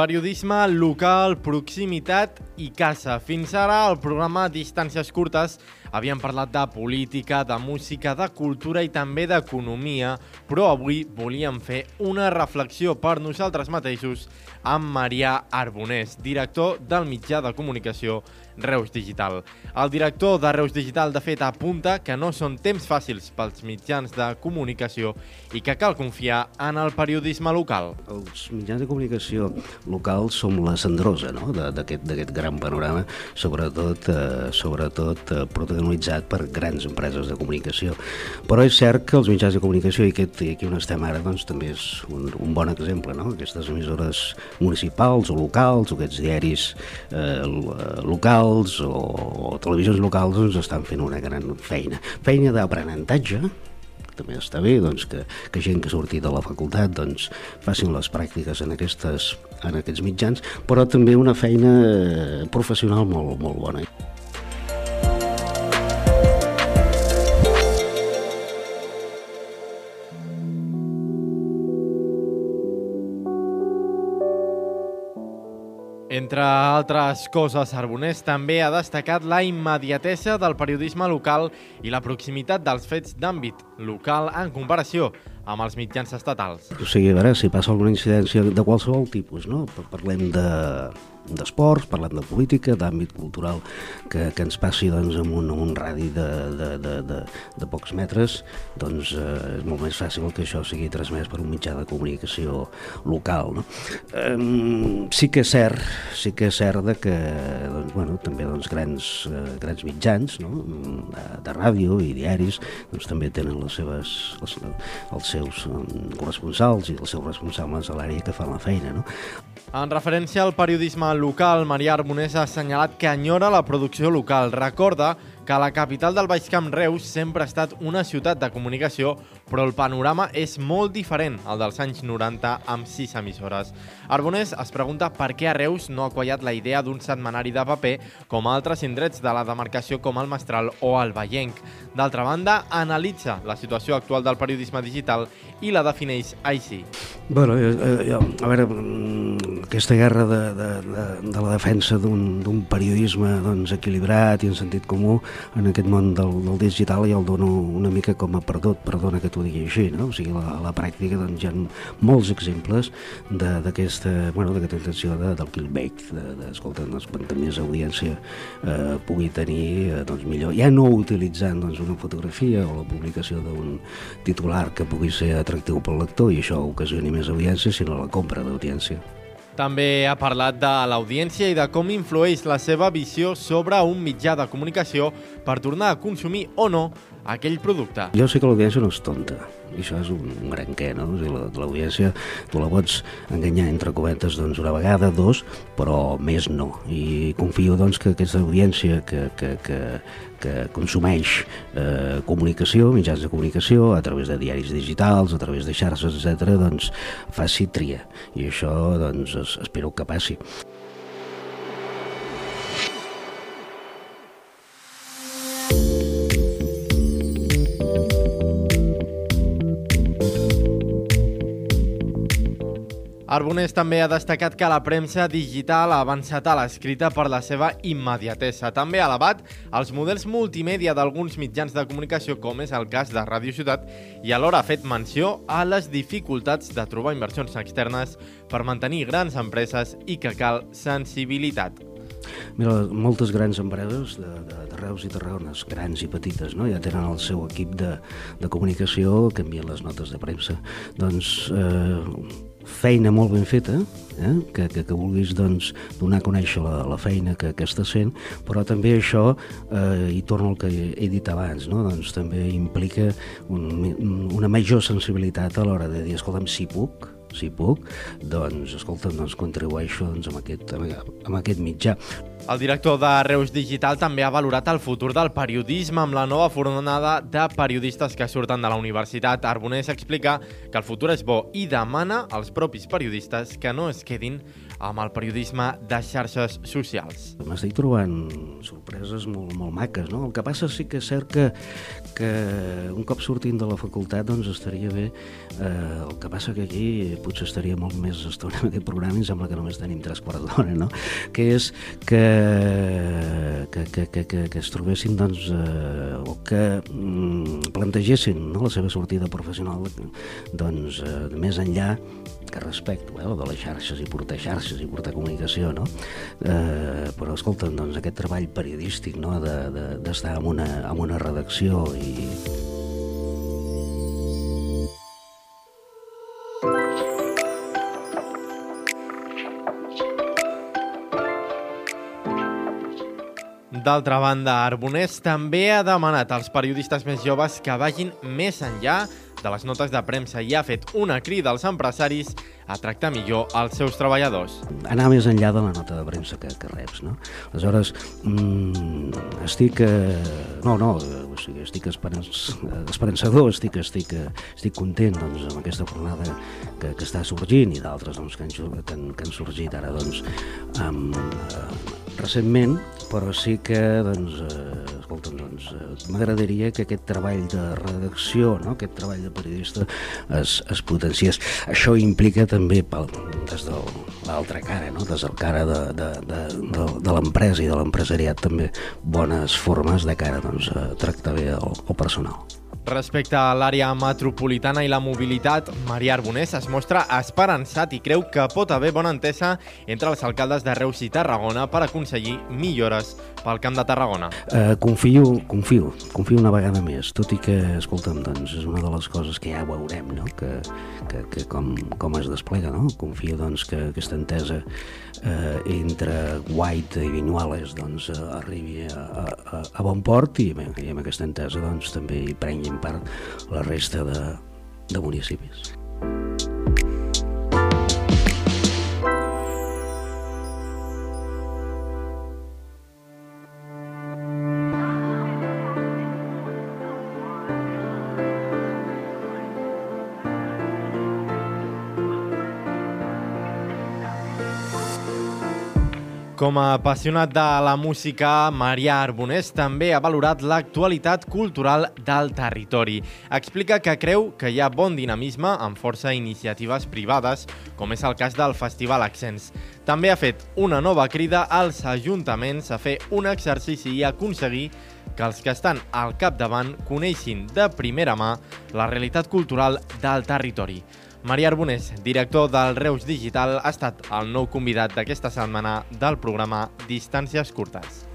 Periodisme local, proximitat i casa. Fins ara, el programa Distàncies Curtes havíem parlat de política, de música, de cultura i també d'economia, però avui volíem fer una reflexió per nosaltres mateixos amb Marià Arbonés, director del mitjà de comunicació Reus Digital. El director de Reus Digital, de fet, apunta que no són temps fàcils pels mitjans de comunicació i que cal confiar en el periodisme local. Els mitjans de comunicació locals som la cendrosa no? d'aquest gran panorama, sobretot, eh, sobretot eh, protagonitzat per grans empreses de comunicació. Però és cert que els mitjans de comunicació, i aquest, aquí on estem ara, doncs, també és un, un bon exemple, no? aquestes emissores municipals o locals, o aquests diaris eh, locals o, o televisions locals doncs, estan fent una gran feina. Feina d'aprenentatge, també està bé doncs, que, que gent que surti de la facultat doncs, facin les pràctiques en, aquestes, en aquests mitjans, però també una feina eh, professional molt, molt bona. Entre altres coses, Arbonés també ha destacat la immediatesa del periodisme local i la proximitat dels fets d'àmbit local en comparació amb els mitjans estatals. O sigui, a veure, si passa alguna incidència de qualsevol tipus, no? Parlem de d'esports, parlem de política, d'àmbit cultural, que, que ens passi doncs, amb, un, un radi de, de, de, de, de pocs metres, doncs eh, és molt més fàcil que això sigui transmès per un mitjà de comunicació local. No? Eh, sí que és cert, sí que és cert de que doncs, bueno, també doncs, grans, eh, grans mitjans no? de, de ràdio i diaris doncs, també tenen les seves, les, els seus corresponsals i els seus responsables a l'àrea que fan la feina. No? En referència al periodisme local, Maria Arbonés ha assenyalat que enyora la producció local. Recorda que la capital del Baix Camp, Reus, sempre ha estat una ciutat de comunicació, però el panorama és molt diferent al dels anys 90 amb sis emissores. Arbonés es pregunta per què a Reus no ha quallat la idea d'un setmanari de paper com altres indrets de la demarcació com el Mestral o el Vallenc. D'altra banda, analitza la situació actual del periodisme digital i la defineix així. Bueno, eh, eh, a veure, mm, aquesta guerra de, de, de, de la defensa d'un periodisme doncs, equilibrat i en sentit comú en aquest món del, del digital ja el dono una mica com a perdut, perdona que t'ho digui així, no? O sigui, la, la pràctica doncs, hi ha molts exemples d'aquesta bueno, intenció de, del clickbait, d'escolta, de, doncs, quanta més audiència eh, pugui tenir, eh, doncs millor. Ja no utilitzant doncs, una fotografia o la publicació d'un titular que pugui ser atractiu pel lector i això ocasioni més audiència, sinó la compra d'audiència. També ha parlat de l'audiència i de com influeix la seva visió sobre un mitjà de comunicació per tornar a consumir o no aquell producte. Jo sé que l'audiència no és tonta, i això és un, un gran què, no? O sigui, l'audiència tu la pots enganyar entre cometes doncs, una vegada, dos, però més no. I confio doncs, que aquesta audiència que, que, que, que consumeix eh, comunicació, mitjans de comunicació, a través de diaris digitals, a través de xarxes, etc., doncs faci tria. I això doncs, espero que passi. Arbonés també ha destacat que la premsa digital ha avançat a l'escrita per la seva immediatesa. També ha elevat els models multimèdia d'alguns mitjans de comunicació, com és el cas de Ràdio Ciutat, i alhora ha fet menció a les dificultats de trobar inversions externes per mantenir grans empreses i que cal sensibilitat. Mira, moltes grans empreses de, de, de Reus i Tarragones, grans i petites, no? ja tenen el seu equip de, de comunicació que envien les notes de premsa. Doncs eh, feina molt ben feta, eh? que, que, que vulguis doncs, donar a conèixer la, la feina que, que estàs fent, però també això, eh, i torno al que he dit abans, no? doncs també implica un, una major sensibilitat a l'hora de dir, escolta'm, si puc, si puc, doncs, escolta, doncs contribueixo doncs, amb, aquest, amb aquest mitjà. El director de Reus Digital també ha valorat el futur del periodisme amb la nova fornada de periodistes que surten de la universitat. Arbonés explica que el futur és bo i demana als propis periodistes que no es quedin amb el periodisme de xarxes socials. M'estic trobant sorpreses molt, molt maques, no? El que passa sí que és cert que, que un cop sortint de la facultat doncs estaria bé, eh, el que passa que aquí potser estaria molt més estona en aquest programa i em sembla que només tenim tres quarts d'hora, no? Que és que, que, que, que, que, que es trobessin doncs, eh, o que mm, plantegessin no? la seva sortida professional doncs, eh, més enllà que respecto eh, de les xarxes i portar xarxes i portar comunicació, no? Eh, però escolta'm, doncs aquest treball periodístic, no?, d'estar de, de, en, una, en una redacció i... D'altra banda, Arbonés també ha demanat als periodistes més joves que vagin més enllà de les notes de premsa i ha fet una crida als empresaris a tractar millor els seus treballadors. Anar més enllà de la nota de premsa que, que reps, no? Aleshores, mmm, estic... Eh, no, no, sigui, estic esperanç, esperançador, estic, estic, estic content doncs, amb aquesta jornada que, que està sorgint i d'altres doncs, que, han, que, que han sorgit ara doncs, amb, eh, recentment, però sí que doncs, eh, escolta'm, doncs, eh, m'agradaria que aquest treball de redacció, no? aquest treball de periodista es, es potenciés. Això implica també pel, des de l'altra cara, no? des del cara de, de, de, de, de l'empresa i de l'empresariat també bones formes de cara doncs, a tractar bé el, el personal. Respecte a l'àrea metropolitana i la mobilitat, Maria Arbonés es mostra esperançat i creu que pot haver bona entesa entre els alcaldes de Reus i Tarragona per aconseguir millores pel Camp de Tarragona. Uh, confio, confio, confio una vegada més, tot i que, escolta'm, doncs és una de les coses que ja veurem, no? que, que, que com, com es desplega, no? Confio doncs, que aquesta entesa eh, entre White i Vinyuales doncs, arribi a, a, a bon port i, i amb aquesta entesa doncs, també hi prenguin part la resta de, de municipis. Com a apassionat de la música, Maria Arbonés també ha valorat l'actualitat cultural del territori. Explica que creu que hi ha bon dinamisme amb força iniciatives privades, com és el cas del Festival Accents. També ha fet una nova crida als ajuntaments a fer un exercici i aconseguir que els que estan al capdavant coneixin de primera mà la realitat cultural del territori. Maria Arbonés, director del Reus Digital, ha estat el nou convidat d'aquesta setmana del programa Distàncies Curtes.